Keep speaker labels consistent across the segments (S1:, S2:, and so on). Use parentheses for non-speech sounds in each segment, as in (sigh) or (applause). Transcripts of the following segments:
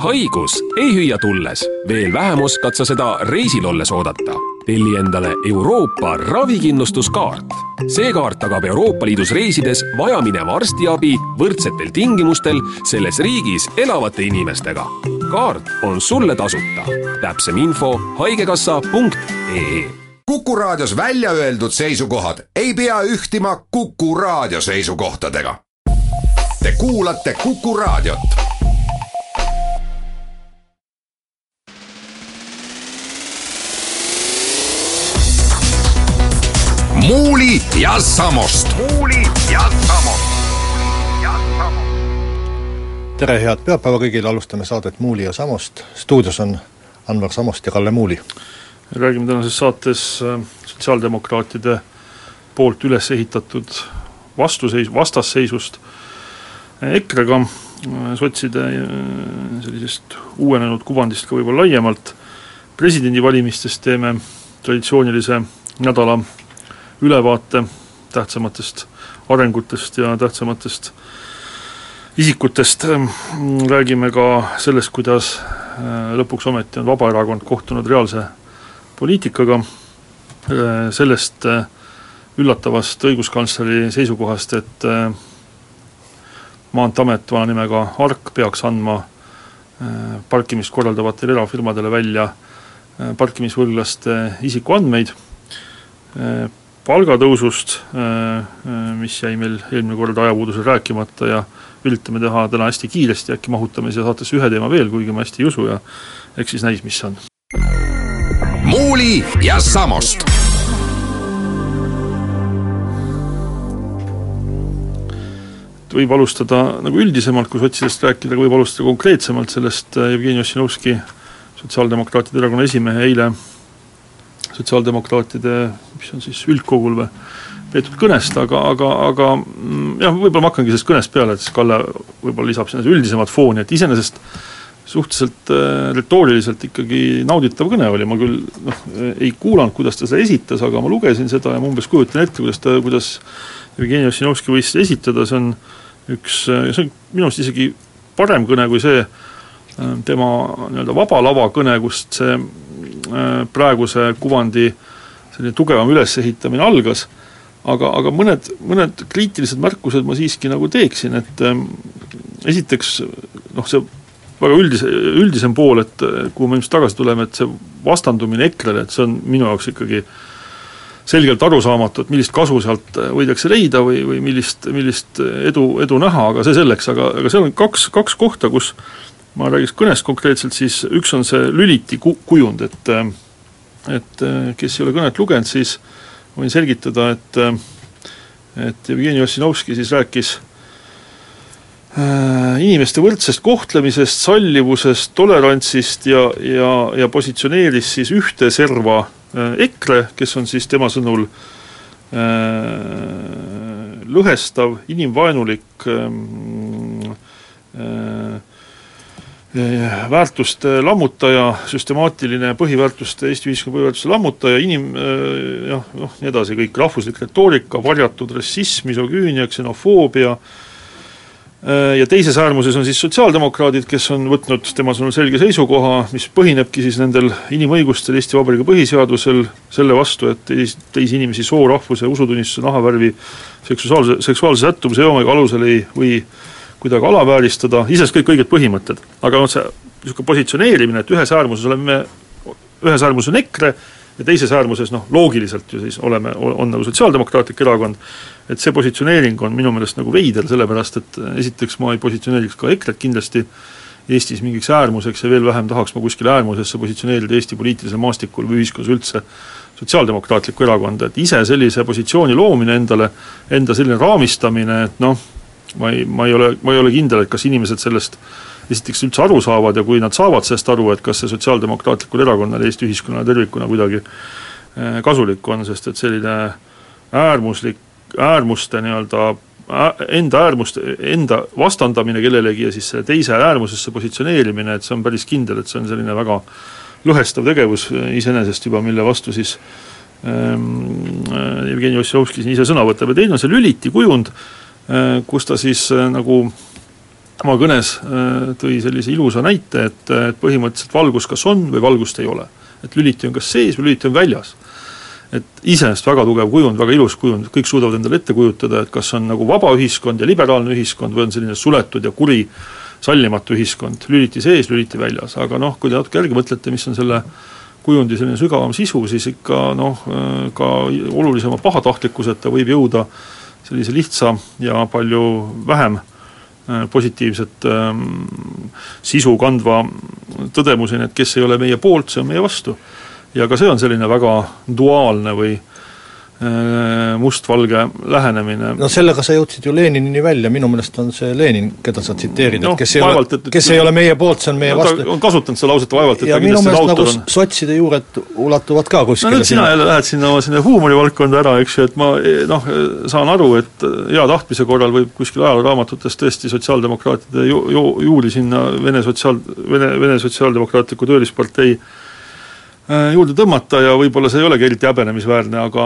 S1: haigus ei hüüa tulles, veel vähem oskad sa seda reisil olles oodata. telli endale Euroopa ravikindlustuskaart. see kaart tagab Euroopa Liidus reisides vajamineva arstiabi võrdsetel tingimustel selles riigis elavate inimestega. kaart on sulle tasuta. täpsem info haigekassa.ee
S2: Kuku Raadios välja öeldud seisukohad ei pea ühtima Kuku Raadio seisukohtadega. Te kuulate Kuku Raadiot Muuli ja Samost. muuli ja Samost.
S3: tere, head pühapäeva kõigile, alustame saadet Muuli ja Samost. stuudios on Anvar Samost ja Kalle Muuli.
S4: räägime tänases saates äh, sotsiaaldemokraatide poolt üles ehitatud vastuseis, vastasseisust EKRE-ga, äh, sotside äh, sellisest uuenenud kuvandist ka võib-olla laiemalt, presidendivalimistest teeme traditsioonilise nädala ülevaate tähtsamatest arengutest ja tähtsamatest isikutest, räägime ka sellest, kuidas äh, lõpuks ometi on Vabaerakond kohtunud reaalse poliitikaga, äh, sellest äh, üllatavast õiguskantsleri seisukohast, et Maanteeamet, vana nimega ARK, peaks andma parkimist korraldavatele erafirmadele välja parkimisvõlglaste isikuandmeid, palgatõusust, äh, äh, mis jäi meil eelmine kord ajapuudusel rääkimata ja üritame teha täna hästi kiiresti, äkki mahutame siia saatesse ühe teema veel, kuigi ma hästi ei usu ja eks siis näis, mis on.
S2: muuli ja Samost.
S4: võib alustada nagu üldisemalt, kui sotsidest rääkida, võib alustada konkreetsemalt sellest äh, Jevgeni Ossinovski, Sotsiaaldemokraatide Erakonna esimehe eile sotsiaaldemokraatide, mis on siis üldkogul või, peetud kõnest, aga, aga, aga mm, jah, võib-olla ma hakkangi sellest kõnest peale, et siis Kalle võib-olla lisab sinna üldisemat fooni, et iseenesest suhteliselt äh, retooriliselt ikkagi nauditav kõne oli, ma küll noh, ei kuulanud, kuidas ta seda esitas, aga ma lugesin seda ja ma umbes kujutan ette, kuidas ta, kuidas Jevgeni Ossinovski võis seda esitada, see on üks, see on minu arust isegi parem kõne kui see äh, tema nii-öelda vaba lava kõne, kust see Äh, praeguse kuvandi selline tugevam ülesehitamine algas, aga, aga mõned, mõned kriitilised märkused ma siiski nagu teeksin, et ähm, esiteks noh, see väga üldise, üldisem pool, et äh, kuhu me ilmselt tagasi tuleme, et see vastandumine EKRE-le, et see on minu jaoks ikkagi selgelt arusaamatu, et millist kasu sealt äh, võidakse leida või, või millist, millist edu, edu näha, aga see selleks, aga, aga seal on kaks, kaks kohta, kus ma räägiks kõnest konkreetselt, siis üks on see lüliti ku-, kujund, et et kes ei ole kõnet lugenud, siis võin selgitada, et et Jevgeni Ossinovski siis rääkis äh, inimeste võrdsest kohtlemisest, sallivusest, tolerantsist ja, ja, ja positsioneeris siis ühte serva äh, EKRE, kes on siis tema sõnul äh, lõhestav, inimvaenulik äh, äh, väärtuste lammutaja, süstemaatiline põhiväärtuste, Eesti ühiskonna põhiväärtuste lammutaja, inim-, jah, noh, nii edasi, kõik rahvuslik retoorika, varjatud rassism, misogüünia, ksenofoobia, ja teises äärmuses on siis sotsiaaldemokraadid, kes on võtnud tema sõnul selge seisukoha, mis põhinebki siis nendel inimõigustel, Eesti Vabariigi põhiseadusel, selle vastu, et teisi inimesi soo, rahvuse, usutunnistuse, nahavärvi, seksuaalse, seksuaalse sättumuse, eomega alusel ei või kuidagi alavääristada, iseenesest kõik õiged põhimõtted, aga noh, see niisugune positsioneerimine, et ühes äärmuses oleme me, ühes äärmuses on EKRE ja teises äärmuses noh, loogiliselt ju siis oleme, on nagu Sotsiaaldemokraatlik Erakond, et see positsioneering on minu meelest nagu veider, sellepärast et esiteks ma ei positsioneeriks ka EKRE-t kindlasti Eestis mingiks äärmuseks ja veel vähem tahaks ma kuskile äärmusesse positsioneerida Eesti poliitilisel maastikul või ühiskonnas üldse Sotsiaaldemokraatlikku erakonda, et ise sellise positsiooni loomine endale, enda selline raamistamine, et noh, ma ei, ma ei ole, ma ei ole kindel, et kas inimesed sellest esiteks üldse aru saavad ja kui nad saavad sellest aru, et kas see Sotsiaaldemokraatlikul erakonnal Eesti ühiskonnale tervikuna kuidagi eh, kasulik on, sest et selline äärmuslik, äärmuste nii-öelda enda äärmust, enda vastandamine kellelegi ja siis selle teise äärmusesse positsioneerimine, et see on päris kindel, et see on selline väga lõhestav tegevus iseenesest juba, mille vastu siis ähm, Jevgeni Ossinovski siin ise sõna võtab. Ja teine on see lüliti kujund. Äh, kus ta siis äh, nagu oma kõnes äh, tõi sellise ilusa näite, et, et põhimõtteliselt valgus kas on või valgust ei ole. et lüliti on kas sees või lüliti on väljas. et iseenesest väga tugev kujund, väga ilus kujund, kõik suudavad endale ette kujutada, et kas on nagu vaba ühiskond ja liberaalne ühiskond või on selline suletud ja kuri sallimatu ühiskond, lüliti sees, lüliti väljas, aga noh, kui te natuke järgi mõtlete, mis on selle kujundi selline sügavam sisu, siis ikka noh, ka olulisema pahatahtlikkuseta võib jõuda sellise lihtsa ja palju vähem äh, positiivset ähm, sisu kandva tõdemuseni, et kes ei ole meie poolt, see on meie vastu. ja ka see on selline väga duaalne või mustvalge lähenemine.
S3: no sellega sa jõudsid ju Leninini välja, minu meelest on see Lenin, keda sa tsiteerid no,, et kes ei ole, kes ei ole meie poolt, see on meie no, vastu.
S4: on kasutanud seda lauset vaevalt, et
S3: ja ta kindlasti autor nagu on. sotside juured ulatuvad ka kuskile
S4: no nüüd sina jälle lähed sinna oma sinna huumorivaldkonda ära, eks ju, et ma noh, saan aru, et hea tahtmise korral võib kuskil ajalooraamatutes tõesti sotsiaaldemokraatide ju-, ju-, juuli sinna Vene sotsiaal, Vene, Vene Sotsiaaldemokraatliku Töölispartei Äh, juurde tõmmata ja võib-olla see ei olegi eriti häbenemisväärne, aga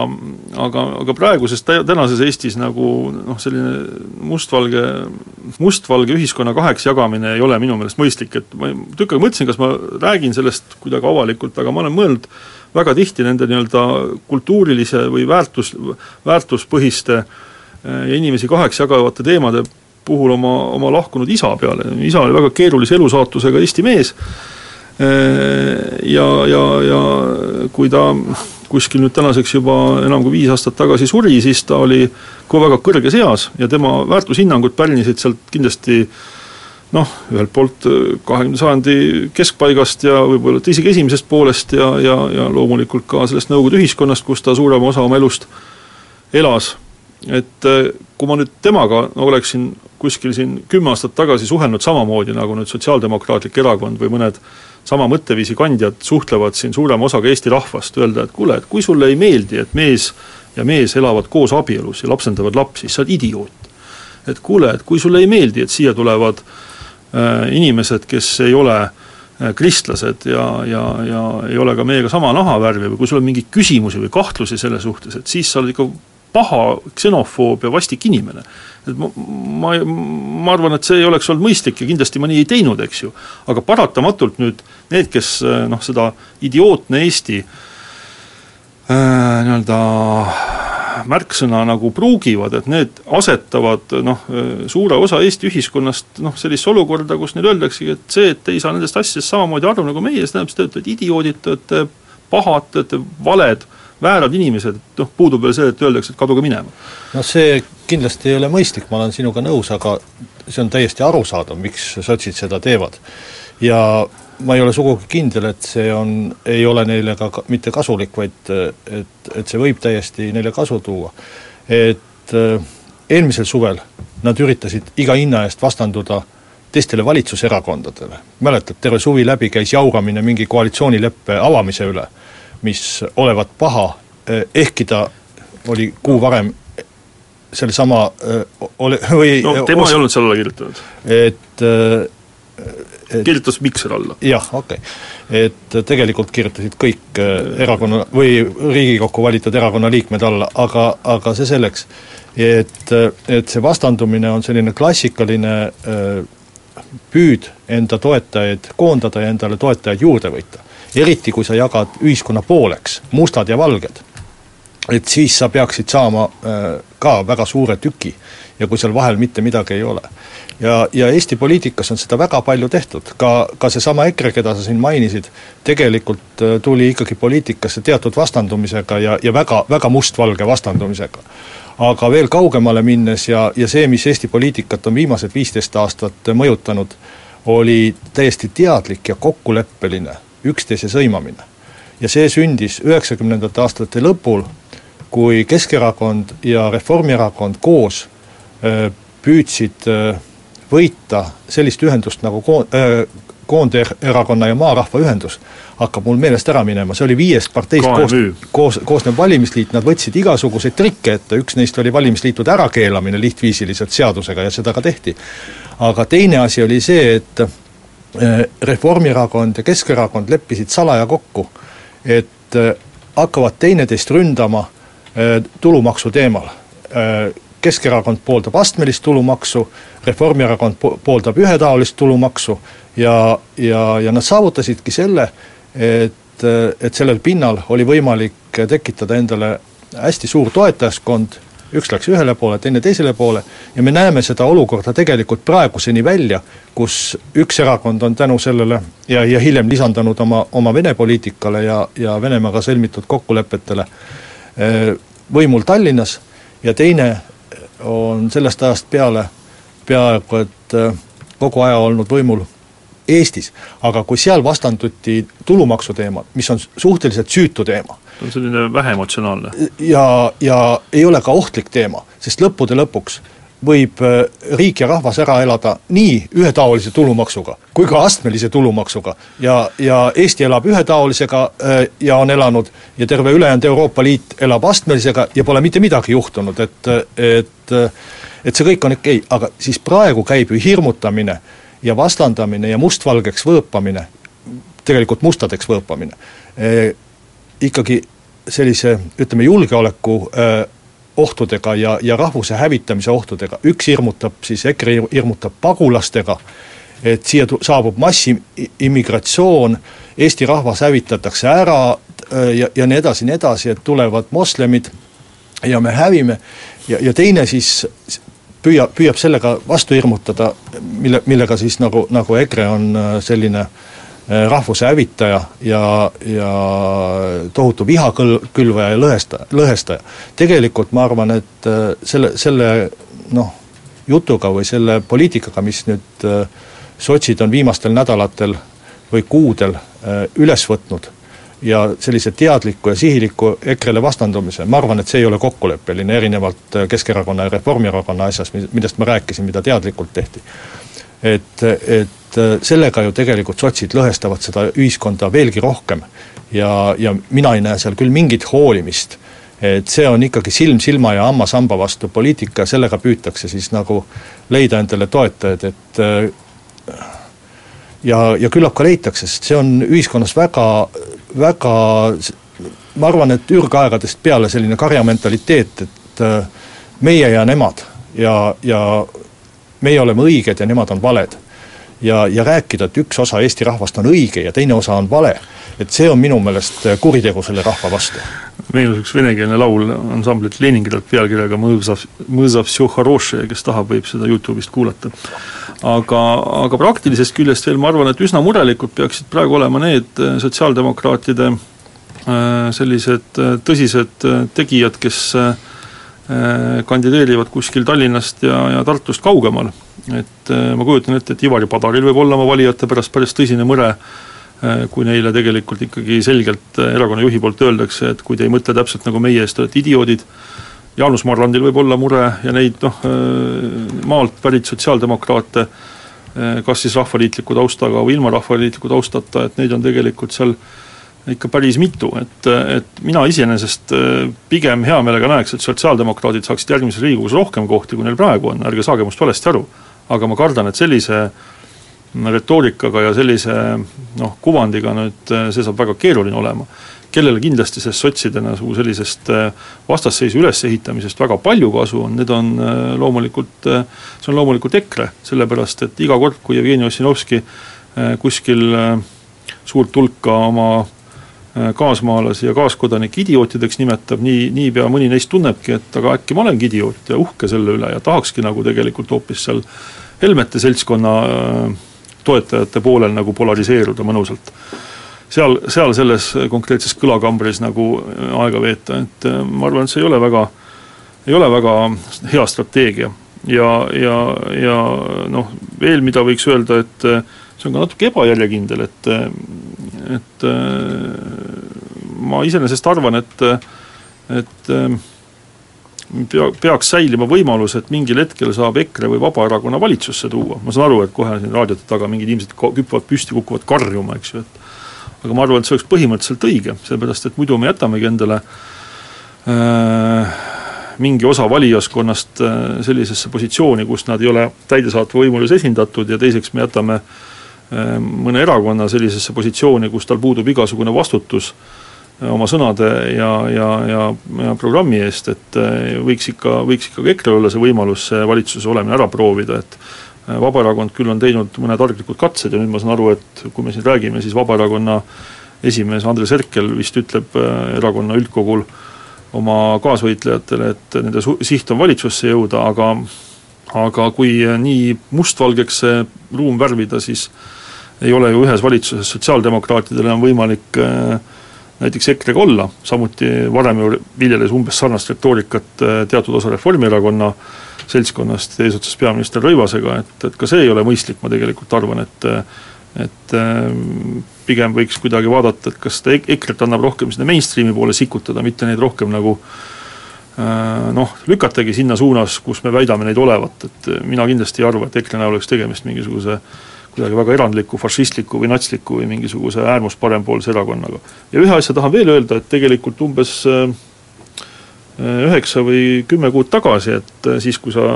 S4: aga, aga praeguses, tänases Eestis nagu noh, selline mustvalge, mustvalge ühiskonna kaheks jagamine ei ole minu meelest mõistlik, et ma tükk aega mõtlesin, kas ma räägin sellest kuidagi avalikult, aga ma olen mõelnud väga tihti nende nii-öelda kultuurilise või väärtus, väärtuspõhiste äh, ja inimesi kaheks jagavate teemade puhul oma, oma lahkunud isa peale, isa oli väga keerulise elusaatusega Eesti mees, Äh, ja, ja, ja kui ta kuskil nüüd tänaseks juba enam kui viis aastat tagasi suri, siis ta oli ka väga kõrges eas ja tema väärtushinnangud pärnisid sealt kindlasti noh, ühelt poolt kahekümnenda sajandi keskpaigast ja võib-olla isegi esimesest poolest ja, ja, ja loomulikult ka sellest Nõukogude ühiskonnast, kus ta suurema osa oma elust elas. Et äh, kui ma nüüd temaga no, oleksin kuskil siin kümme aastat tagasi suhelnud samamoodi, nagu nüüd Sotsiaaldemokraatlik Erakond või mõned sama mõtteviisi kandjad suhtlevad siin suurema osaga Eesti rahvast, öelda, et kuule, et kui sulle ei meeldi, et mees ja mees elavad koos abielus ja lapsendavad lapsi, siis sa oled idioot. et kuule, et kui sulle ei meeldi, et siia tulevad äh, inimesed, kes ei ole äh, kristlased ja, ja, ja ei ole ka meiega sama nahavärvi või kui sul on mingeid küsimusi või kahtlusi selle suhtes, et siis sa oled ikka paha ksenofoob ja vastik inimene et ma, ma, ma arvan, et see ei oleks olnud mõistlik ja kindlasti ma nii ei teinud, eks ju. aga paratamatult nüüd need, kes noh, seda idiootne Eesti äh, nii-öelda märksõna nagu pruugivad, et need asetavad noh, suure osa Eesti ühiskonnast noh, sellisesse olukorda, kus neile öeldaksegi, et see, et te ei saa nendest asjadest samamoodi aru nagu meie, see tähendab, et te olete idioodid, te olete pahad, te olete valed väärad inimesed, noh, puudub veel see, et öeldakse, et kaduge minema.
S3: no see kindlasti ei ole mõistlik, ma olen sinuga nõus, aga see on täiesti arusaadav, miks sotsid seda teevad. ja ma ei ole sugugi kindel, et see on, ei ole neile ka mitte kasulik, vaid et, et see võib täiesti neile kasu tuua. et eelmisel suvel nad üritasid iga hinna eest vastanduda teistele valitsuserakondadele, mäletad, terve suvi läbi käis jauramine mingi koalitsioonileppe avamise üle mis olevat paha, eh, ehkki ta oli kuu varem sellesama eh, ole, või
S4: no tema os... ei olnud seal alla kirjutanud.
S3: et eh,
S4: et kirjutas Mikser alla.
S3: jah, okei okay.. et tegelikult kirjutasid kõik erakonna või Riigikokku valitud erakonna liikmed alla, aga, aga see selleks. et, et see vastandumine on selline klassikaline püüd enda toetajaid koondada ja endale toetajaid juurde võita eriti kui sa jagad ühiskonna pooleks, mustad ja valged, et siis sa peaksid saama äh, ka väga suure tüki ja kui seal vahel mitte midagi ei ole. ja, ja Eesti poliitikas on seda väga palju tehtud, ka, ka seesama EKRE, keda sa siin mainisid, tegelikult äh, tuli ikkagi poliitikasse teatud vastandumisega ja, ja väga, väga mustvalge vastandumisega. aga veel kaugemale minnes ja, ja see, mis Eesti poliitikat on viimased viisteist aastat mõjutanud, oli täiesti teadlik ja kokkuleppeline üksteise sõimamine. ja see sündis üheksakümnendate aastate lõpul, kui Keskerakond ja Reformierakond koos öö, püüdsid öö, võita sellist ühendust nagu ko-, Koonderakonna ja Maarahva Ühendus, hakkab mul meelest ära minema, see oli viiest parteist koos, koos, koosnev valimisliit, nad võtsid igasuguseid trikke ette, üks neist oli valimisliitude ärakeelamine lihtviisiliselt seadusega ja seda ka tehti. aga teine asi oli see, et Äh, Reformierakond ja Keskerakond leppisid salaja kokku, et äh, hakkavad teineteist ründama äh, tulumaksu teemal. Keskerakond pooldab astmelist tulumaksu, Reformierakond pooldab ühetaolist tulumaksu ja, ja, ja nad saavutasidki selle, et, et sellel pinnal oli võimalik tekitada endale hästi suur toetajaskond, üks läks ühele poole, teine teisele poole, ja me näeme seda olukorda tegelikult praeguseni välja, kus üks erakond on tänu sellele ja, ja hiljem lisandanud oma, oma Vene poliitikale ja, ja Venemaaga sõlmitud kokkulepetele eh, võimul Tallinnas ja teine on sellest ajast peale peaaegu et äh, kogu aja olnud võimul Eestis, aga kui seal vastanduti tulumaksu teemal, mis on suhteliselt süütu teema,
S4: on selline väheemotsionaalne.
S3: ja, ja ei ole ka ohtlik teema, sest lõppude lõpuks võib äh, riik ja rahvas ära elada nii ühetaolise tulumaksuga kui ka astmelise tulumaksuga. ja, ja Eesti elab ühetaolisega äh, ja on elanud ja terve ülejäänud Euroopa Liit elab astmelisega ja pole mitte midagi juhtunud, et, et et see kõik on okei okay,, aga siis praegu käib ju hirmutamine ja vastandamine ja mustvalgeks võõpamine, tegelikult mustadeks võõpamine eh,, ikkagi sellise ütleme, julgeoleku eh, ohtudega ja, ja rahvuse hävitamise ohtudega, üks hirmutab siis, EKRE hirmutab pagulastega, et siia saabub massiimmigratsioon, Eesti rahvas hävitatakse ära ja, ja nii edasi, nii edasi, et tulevad moslemid ja me hävime. Ja, ja teine siis püüab, püüab sellega vastu hirmutada, mille, millega siis nagu, nagu EKRE on selline äh, Äh, rahvuse hävitaja ja, ja tohutu vihakülvaja ja lõhesta, lõhestaja. tegelikult ma arvan, et äh, selle, selle noh, jutuga või selle poliitikaga, mis nüüd äh, sotsid on viimastel nädalatel või kuudel üles võtnud ja sellise teadliku ja sihiliku EKRE-le vastandumise, ma arvan, et see ei ole kokkuleppeline, erinevalt Keskerakonna ja Reformierakonna asjast, millest ma rääkisin, mida teadlikult tehti. et, et äh, sellega ju tegelikult sotsid lõhestavad seda ühiskonda veelgi rohkem. ja, ja mina ei näe seal küll mingit hoolimist, et see on ikkagi silm silma ja hammas hamba vastu poliitika, sellega püütakse siis nagu leida endale toetajaid, et äh, ja, ja küllap ka leitakse, sest see on ühiskonnas väga, väga ma arvan, et ürgaegadest peale selline karjamentaliteet, et äh, meie ja nemad ja, ja meie oleme õiged ja nemad on valed ja, ja rääkida, et üks osa Eesti rahvast on õige ja teine osa on vale, et see on minu meelest äh, kuritegu selle rahva vastu.
S4: meenus üks venekeelne laul ansamblit Leningradelt pealkirjaga Mõõsav, Mõõsav Sjohoroše, kes tahab, võib seda Youtube'ist kuulata. aga, aga praktilisest küljest veel ma arvan, et üsna murelikud peaksid praegu olema need äh, sotsiaaldemokraatide äh, sellised tõsised tegijad, kes kandideerivad kuskil Tallinnast ja, ja Tartust kaugemal et äh, ma kujutan ette, et Ivari Padaril võib olla oma valijate pärast päris tõsine mure, äh, kui neile tegelikult ikkagi selgelt äh, erakonna juhi poolt öeldakse, et kui te ei mõtle täpselt nagu meie, siis te olete idioodid, Jaanus Marrandil võib olla mure ja neid noh, maalt pärit sotsiaaldemokraate, kas siis rahvaliitliku taustaga või ilma rahvaliitliku taustata, et neid on tegelikult seal ikka päris mitu, et, et mina iseenesest pigem hea meelega näeks, et sotsiaaldemokraadid saaksid järgmises Riigikogus rohkem kohti, kui neil praegu on, ärge saage must valesti aru aga ma kardan, et sellise retoorikaga ja sellise noh, kuvandiga nüüd see saab väga keeruline olema. kellele kindlasti sellest sotside nagu sellisest äh, vastasseisu ülesehitamisest väga palju kasu on, need on äh, loomulikult, äh, see on loomulikult EKRE, sellepärast et iga kord, kui Jevgeni Ossinovski kuskil suurt hulka oma kaasmaalasi ja kaaskodanikke idiootideks nimetab, nii, niipea mõni neist tunnebki, et aga äkki ma olengi idioot ja uhke selle üle ja tahakski nagu tegelikult hoopis seal Helmete seltskonna toetajate poolel nagu polariseeruda mõnusalt. seal, seal selles konkreetses kõlakambris nagu aega veeta, et ma arvan, et see ei ole väga, ei ole väga hea strateegia. ja, ja, ja noh, veel mida võiks öelda, et see on ka natuke ebajärjekindel, et, et ma iseenesest arvan, et, et pea, peaks säilima võimalus, et mingil hetkel saab EKRE või Vabaerakonna valitsusse tuua, ma saan aru, et kohe siin raadiote taga mingid inimesed küpavad püsti, kukuvad karjuma, eks ju, et aga ma arvan, et see oleks põhimõtteliselt õige, sellepärast et muidu me jätamegi endale äh, mingi osa valijaskonnast äh, sellisesse positsiooni, kus nad ei ole täidesaatva võimu juures esindatud ja teiseks me jätame äh, mõne erakonna sellisesse positsiooni, kus tal puudub igasugune vastutus oma sõnade ja, ja, ja, ja programmi eest, et võiks ikka, võiks ikka ka EKRE-l olla see võimalus see valitsuses olemine ära proovida, et Vabaerakond küll on teinud mõned arglikud katsed ja nüüd ma saan aru, et kui me siin räägime, siis Vabaerakonna esimees Andres Herkel vist ütleb erakonna üldkogul oma kaasvõitlejatele, et nende su-, siht on valitsusse jõuda, aga aga kui nii mustvalgeks see ruum värvida, siis ei ole ju ühes valitsuses sotsiaaldemokraatidel enam võimalik äh, näiteks EKRE-ga olla, samuti varem ju viljeles umbes sarnast retoorikat äh, teatud osa Reformierakonna seltskonnast eesotsas peaminister Rõivasega, et, et ka see ei ole mõistlik, ma tegelikult arvan, et et äh, pigem võiks kuidagi vaadata, et kas ta EKRE-t annab rohkem sinna mainstream'i poole sikutada, mitte neid rohkem nagu noh, lükatagi sinna suunas, kus me väidame neid olevat, et mina kindlasti ei arva, et EKRE näol oleks tegemist mingisuguse äh, kuidagi väga erandliku, fašistliku või natsliku või mingisuguse äärmusparempoolse erakonnaga. ja ühe asja tahan veel öelda, et tegelikult umbes äh, üheksa või kümme kuud tagasi, et äh, siis, kui sa,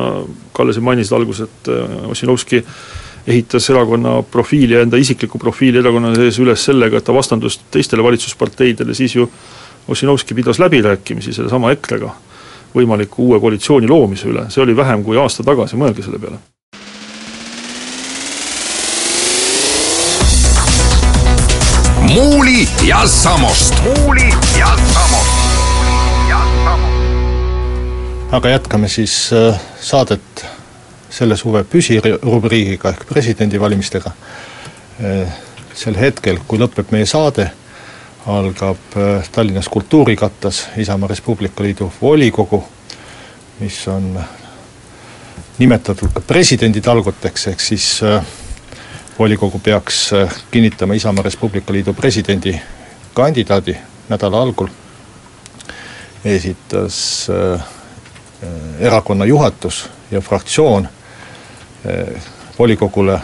S4: Kalle, siin mainisid alguses, et äh, Ossinovski ehitas erakonna profiili ja enda isiklikku profiili erakonna sees üles sellega, et ta vastandus teistele valitsusparteidele, siis ju Ossinovski pidas läbirääkimisi sellesama EKRE-ga võimaliku uue koalitsiooni loomise üle, see oli vähem kui aasta tagasi, mõelge selle peale
S2: Muuli ja Samost. muuli ja Samost.
S3: aga jätkame siis äh, saadet selle suve püsirubriigiga ehk presidendivalimistega. Äh, sel hetkel, kui lõpeb meie saade, algab äh, Tallinnas Kultuurikattas Isamaa Res Publica Liidu volikogu, mis on nimetatud ka presidenditalguteks, ehk siis äh, volikogu peaks äh, kinnitama Isamaa Res Publica Liidu presidendi kandidaadi nädala algul, esitas äh, erakonna juhatus ja fraktsioon äh, volikogule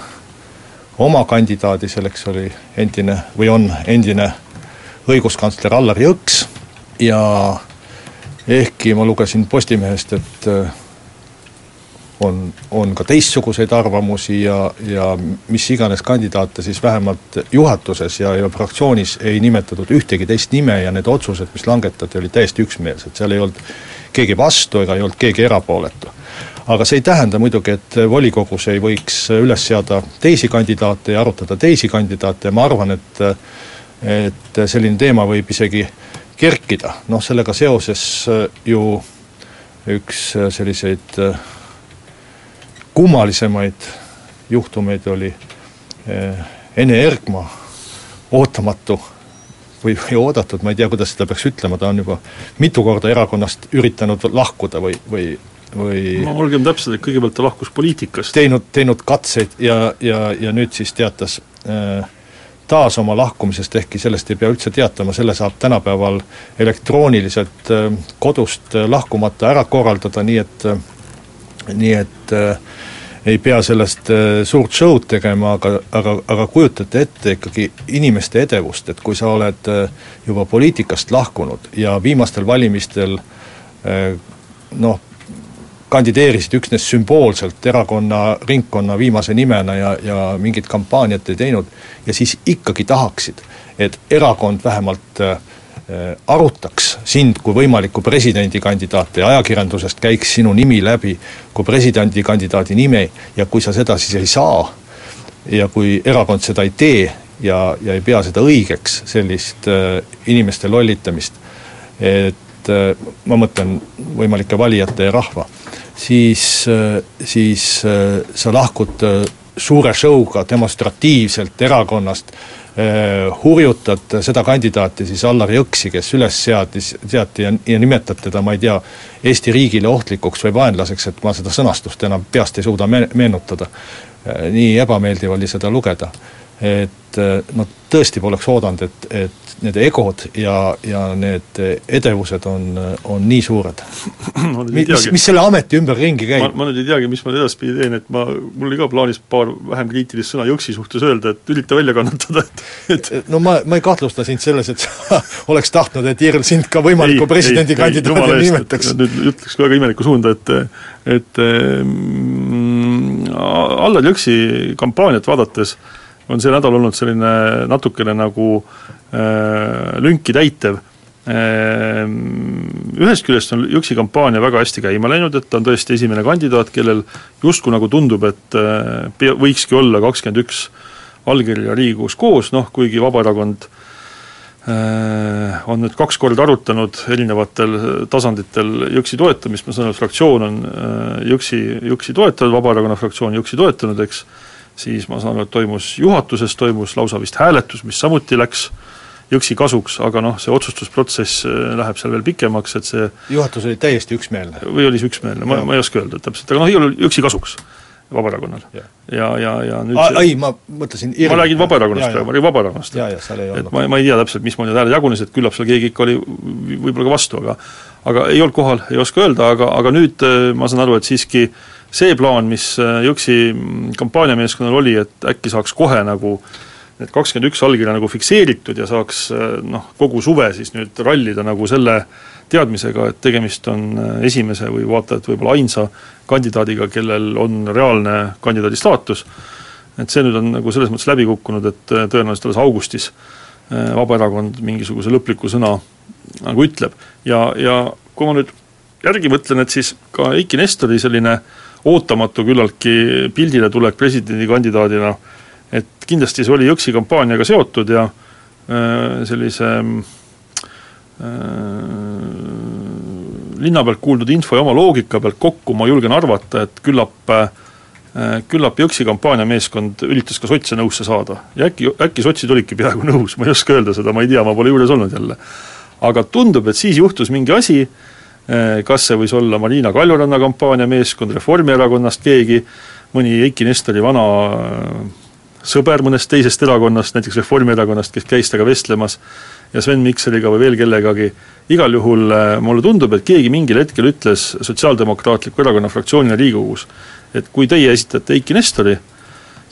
S3: oma kandidaadi, selleks oli endine või on endine õiguskantsler Allar Jõks. Ja ehkki ma lugesin Postimehest, et on, on ka teistsuguseid arvamusi ja, ja mis iganes kandidaate, siis vähemalt juhatuses ja, ja fraktsioonis ei nimetatud ühtegi teist nime ja need otsused, mis langetati, olid täiesti üksmeelsed, seal ei olnud keegi vastu ega ei olnud keegi erapooletu. aga see ei tähenda muidugi, et volikogus ei võiks üles seada teisi kandidaate ja arutada teisi kandidaate. Ja ma arvan, et et selline teema võib isegi kerkida, noh sellega seoses ju üks selliseid äh, kummalisemaid juhtumeid oli eh, Ene Ergma ootamatu või, või oodatud, ma ei tea, kuidas seda peaks ütlema, ta on juba mitu korda erakonnast üritanud lahkuda või, või või
S4: no olgem täpsed, et kõigepealt ta lahkus poliitikast.
S3: teinud, teinud katseid ja, ja, ja nüüd siis teatas äh, taas oma lahkumisest, ehkki sellest ei pea üldse teatama, selle saab tänapäeval elektrooniliselt äh, kodust lahkumata ära korraldada, nii et nii et äh, ei pea sellest äh, suurt show'd tegema, aga, aga, aga kujutate ette ikkagi inimeste edevust, et kui sa oled äh, juba poliitikast lahkunud ja viimastel valimistel äh, noh, kandideerisid üksnes sümboolselt erakonna, ringkonna viimase nimena ja, ja mingit kampaaniat ei teinud ja siis ikkagi tahaksid, et erakond vähemalt äh, arutaks sind kui võimalikku presidendikandidaati. Ja ajakirjandusest käiks sinu nimi läbi kui presidendikandidaadi nimi ja kui sa seda siis ei saa ja kui erakond seda ei tee ja, ja ei pea seda õigeks, sellist äh, inimeste lollitamist, et äh, ma mõtlen võimalike valijate ja rahva, siis äh,, siis äh, sa lahkud äh, suure show'ga demonstratiivselt erakonnast äh,, Äh, hurjutad seda kandidaati siis Allar Jõksi, kes üles seadis, seati ja, ja nimetad teda, ma ei tea, Eesti riigile ohtlikuks või vaenlaseks, et ma seda sõnastust enam peast ei suuda me-, meenutada. Äh, nii ebameeldiv oli seda lugeda. Et äh, no tõesti poleks oodanud, et, et need egod ja, ja need edevused on, on nii suured mis, mis selle ameti ümber ringi käib?
S4: ma, ma nüüd ei teagi, mis ma nüüd edaspidi teen, et ma, mul oli ka plaanis paar vähem kriitilist sõna Jõksi suhtes öelda, et ürita välja kannatada, et, et (laughs)
S3: no ma, ma ei kahtlusta sind selles, et sa (laughs) oleks tahtnud, et IRL sind ka võimaliku presidendikandidaadina nimetaks.
S4: nüüd ütleks väga imelikku suunda, et et mm, Allar Jõksi kampaaniat vaadates on see nädal olnud selline natukene nagu äh, lünki täitev, Ehm, ühest küljest on Jõksi kampaania väga hästi käima läinud, et ta on tõesti esimene kandidaat, kellel justkui nagu tundub, et äh, võikski olla kakskümmend üks allkirja Riigikogus koos, noh kuigi Vabaerakond äh, on nüüd kaks korda arutanud erinevatel tasanditel Jõksi toetamist, ma saan aru, fraktsioon on äh, Jõksi, Jõksi toetanud, Vabaerakonna fraktsioon Jõksi toetanud, eks, siis ma saan aru, et toimus juhatuses, toimus lausa vist hääletus, mis samuti läks äh, Jõksi kasuks, aga noh, see otsustusprotsess äh, läheb seal veel pikemaks, et see
S3: juhatus oli täiesti üksmeelne?
S4: või oli see üksmeelne, ma, ma ei oska öelda täpselt, aga noh, igal juhul Jõksi kasuks Vabaerakonnal. ja, ja, ja, ja nüüd
S3: A, ei, ma mõtlesin
S4: ma räägin Vabaerakonnast praegu, ma räägin Vabaerakonnast. et ma, ma ei tea täpselt, mismoodi need hääled jagunesid, küllap seal keegi ikka oli võib-olla ka vastu, aga aga ei olnud kohal, ei oska öelda, aga, aga nüüd äh, ma saan aru, et siiski see plaan, mis äh, Jõksi kampaaniameeskonnal oli, et äkki saaks kohe nagu äh, need kakskümmend üks allkirja nagu fikseeritud ja saaks eh, noh, kogu suve siis nüüd rallida nagu selle teadmisega, et tegemist on eh, esimese või vaata et võib-olla ainsa kandidaadiga, kellel on reaalne kandidaadi staatus, et see nüüd on nagu selles mõttes läbi kukkunud, et tõenäoliselt alles augustis Vabaerakond mingisuguse lõpliku sõna nagu ütleb. ja, ja kui ma nüüd järgi mõtlen, et siis ka Eiki Nestori selline ootamatu küllaltki pildile tulek presidendikandidaadina et kindlasti see oli Jõksi kampaaniaga seotud ja äh, sellise äh, linna pealt kuuldud info ja oma loogika pealt kokku ma julgen arvata, et küllap äh, küllap Jõksi kampaaniameeskond üritas ka sotse nõusse saada ja äkki, äkki sotsid olidki peaaegu nõus, ma ei oska öelda seda, ma ei tea, ma pole juures olnud jälle. aga tundub, et siis juhtus mingi asi, kas see võis olla Marina Kaljuranna kampaaniameeskond, Reformierakonnast keegi, mõni Eiki Nestori vana sõber mõnest teisest erakonnast, näiteks Reformierakonnast, kes käis temaga vestlemas, ja Sven Mikseriga või veel kellegagi, igal juhul äh, mulle tundub, et keegi mingil hetkel ütles Sotsiaaldemokraatliku Erakonna fraktsioonile Riigikogus, et kui teie esitate Eiki Nestori,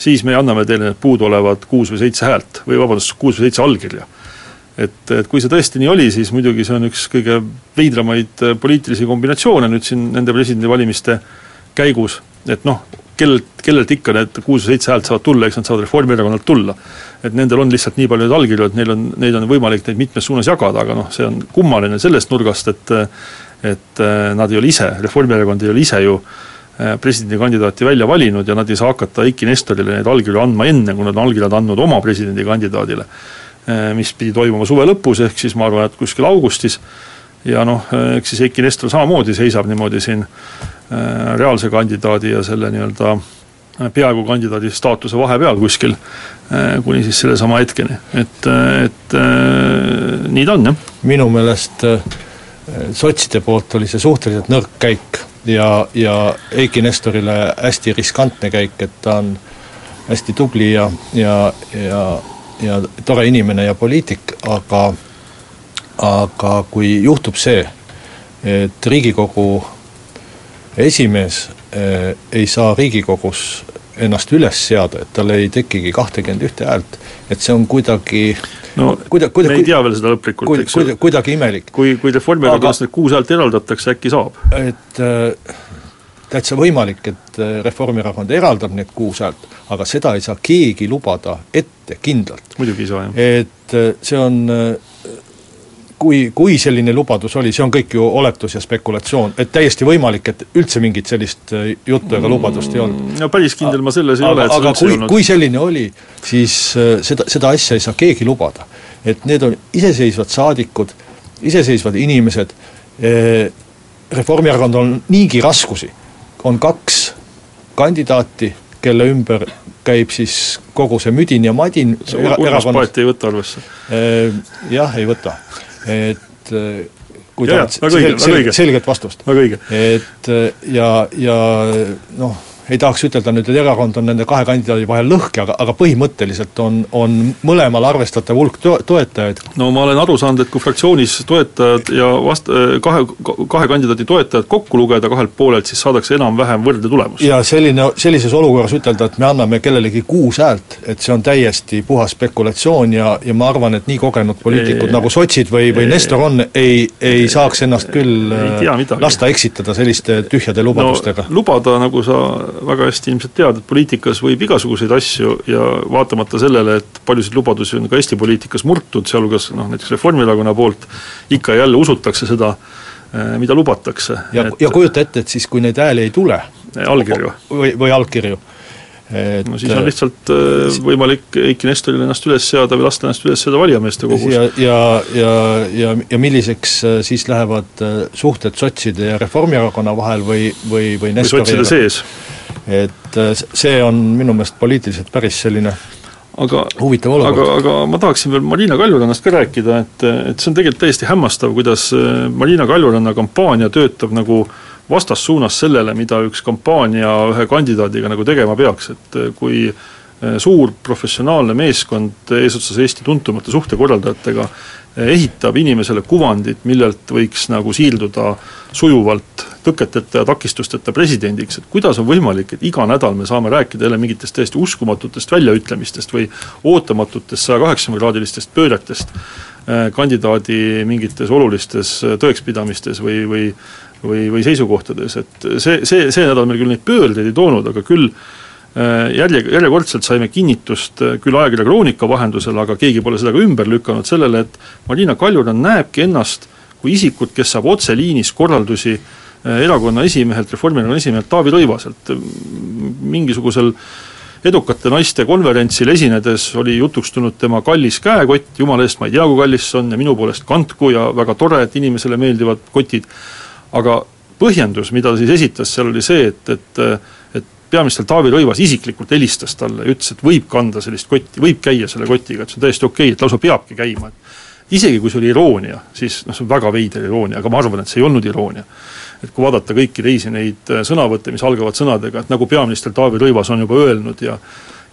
S4: siis me anname teile need puuduolevad kuus või seitse häält või vabandust, kuus või seitse allkirja. Et, et kui see tõesti nii oli, siis muidugi see on üks kõige veidramaid äh, poliitilisi kombinatsioone nüüd siin nende presidendivalimiste käigus, et noh, kellelt, kellelt ikka need kuus või seitse häält saavad tulla, eks nad saavad Reformierakonnalt tulla. et nendel on lihtsalt nii palju neid allkirju, et neil on, neid on võimalik neid mitmes suunas jagada, aga noh, see on kummaline sellest nurgast, et et äh, nad ei ole ise, Reformierakond ei ole ise ju äh, presidendikandidaati välja valinud ja nad ei saa hakata Eiki Nestorile neid allkirju andma enne, kui nad on allkirjad andnud oma presidendikandidaadile. Äh, mis pidi toimuma suve lõpus, ehk siis ma arvan, et kuskil augustis, ja noh, eks siis Eiki Nestor samamoodi seisab niimoodi siin Äh, reaalse kandidaadi ja selle nii-öelda äh, peaaegu kandidaadi staatuse vahepeal kuskil, äh, kuni siis sellesama hetkeni, et, et nii ta on, jah.
S3: minu meelest sotside poolt oli see suhteliselt nõrk käik ja, ja Eiki Nestorile hästi riskantne käik, et ta on hästi tubli ja, ja, ja, ja tore inimene ja poliitik, aga aga kui juhtub see, et Riigikogu esimees äh, ei saa Riigikogus ennast üles seada, et tal ei tekigi kahtekümmend ühte häält, et see on kuidagi
S4: no kuida-, kuida-, me ei tea veel seda lõplikult
S3: eks ju. kuidagi imelik.
S4: kui, kui Reformierakonnast need kuus häält eraldatakse, äkki saab?
S3: et äh, täitsa võimalik, et äh, Reformierakond eraldab need kuus häält, aga seda ei saa keegi lubada ette kindlalt.
S4: muidugi ei saa, jah.
S3: et äh, see on äh, kui, kui selline lubadus oli, see on kõik ju oletus ja spekulatsioon, et täiesti võimalik, et üldse mingit sellist juttu ega lubadust ei olnud.
S4: no päris kindel ma selles ei
S3: aga,
S4: ole,
S3: et aga kui, kui selline oli, siis seda, seda asja ei saa keegi lubada. et need on iseseisvad saadikud, iseseisvad inimesed, Reformierakond on niigi raskusi, on kaks kandidaati, kelle ümber käib siis kogu see müdin ja madin
S4: Urmas Paet ei võta arvesse?
S3: Jah, ei võta et äh, kui tahad selget, selget vastust. et äh, ja, ja noh ei tahaks ütelda nüüd, et erakond on nende kahe kandidaadi vahel lõhki, aga, aga põhimõtteliselt on, on mõlemal arvestatav hulk to-, toetajaid.
S4: no ma olen aru saanud, et kui fraktsioonis toetajad ja vast-, kahe, kahe kandidaadi toetajad kokku lugeda kahelt poolelt, siis saadakse enam-vähem võrdne tulemus.
S3: ja selline, sellises olukorras ütelda, et me anname kellelegi kuus häält, et see on täiesti puhas spekulatsioon ja, ja ma arvan, et nii kogenud poliitikud ei, nagu sotsid või, või ei, Nestor on, ei, ei saaks ennast küll tea, lasta eksitada selliste tühjade lubadustega
S4: no,. lubada, nagu sa väga hästi ilmselt tead, et poliitikas võib igasuguseid asju ja vaatamata sellele, et paljusid lubadusi on ka Eesti poliitikas murtud, sealhulgas noh, näiteks Reformierakonna poolt, ikka ja jälle usutakse seda, eh, mida lubatakse.
S3: ja ja kujuta ette, et siis, kui neid hääli ei tule
S4: allkirju.
S3: või, või allkirju
S4: et no siis on lihtsalt äh, võimalik Eiki Nestoril ennast üles seada või lasta ennast üles seada valijameeste kogus.
S3: ja, ja, ja, ja, ja milliseks siis lähevad äh, suhted sotside ja Reformierakonna vahel või, või, või
S4: Nestori või sotside sees?
S3: Et see on minu meelest poliitiliselt päris selline
S4: aga, aga, aga ma tahaksin veel Marina Kaljurannast ka rääkida, et, et see on tegelikult täiesti hämmastav, kuidas Marina Kaljuranna kampaania töötab nagu äh, vastassuunas sellele, mida üks kampaania ühe kandidaadiga nagu tegema peaks, et eh, kui suur professionaalne meeskond eesotsas Eesti tuntumate suhtekorraldajatega ehitab inimesele kuvandit, millelt võiks nagu siirduda sujuvalt tõketeta ja takistusteta presidendiks, et kuidas on võimalik, et iga nädal me saame rääkida jälle mingitest täiesti uskumatutest väljaütlemistest või ootamatutest saja kaheksakümne kraadilistest pööretest kandidaadi mingites olulistes tõekspidamistes või, või või, või seisukohtades, et see, see, see nädal meil küll neid pöördeid ei toonud, aga küll äh, järje, järjekordselt saime kinnitust äh, küll ajakirja Kroonika vahendusel, aga keegi pole seda ka ümber lükanud, sellele, et Marina Kaljurand näebki ennast kui isikut, kes saab otseliinis korraldusi äh, erakonna esimehelt, Reformierakonna esimehelt Taavi Rõivaselt, mingisugusel edukate naiste konverentsil esinedes oli jutuks tulnud tema kallis käekott, jumala eest ma ei tea, kui kallis see on ja minu poolest kandku ja väga tore, et inimesele meeldivad kotid, aga põhjendus, mida ta siis esitas, seal oli see, et et peaminister Taavi Rõivas isiklikult helistas talle ja ütles, et võib kanda sellist kotti, võib käia selle kotiga, et see on täiesti okei okay,, et lausa peabki käima, et isegi kui see oli iroonia, siis noh, see on väga veider iroonia, aga ma arvan, et see ei olnud iroonia. et kui vaadata kõiki teisi neid äh, sõnavõtte, mis algavad sõnadega, et nagu peaminister Taavi Rõivas on juba öelnud ja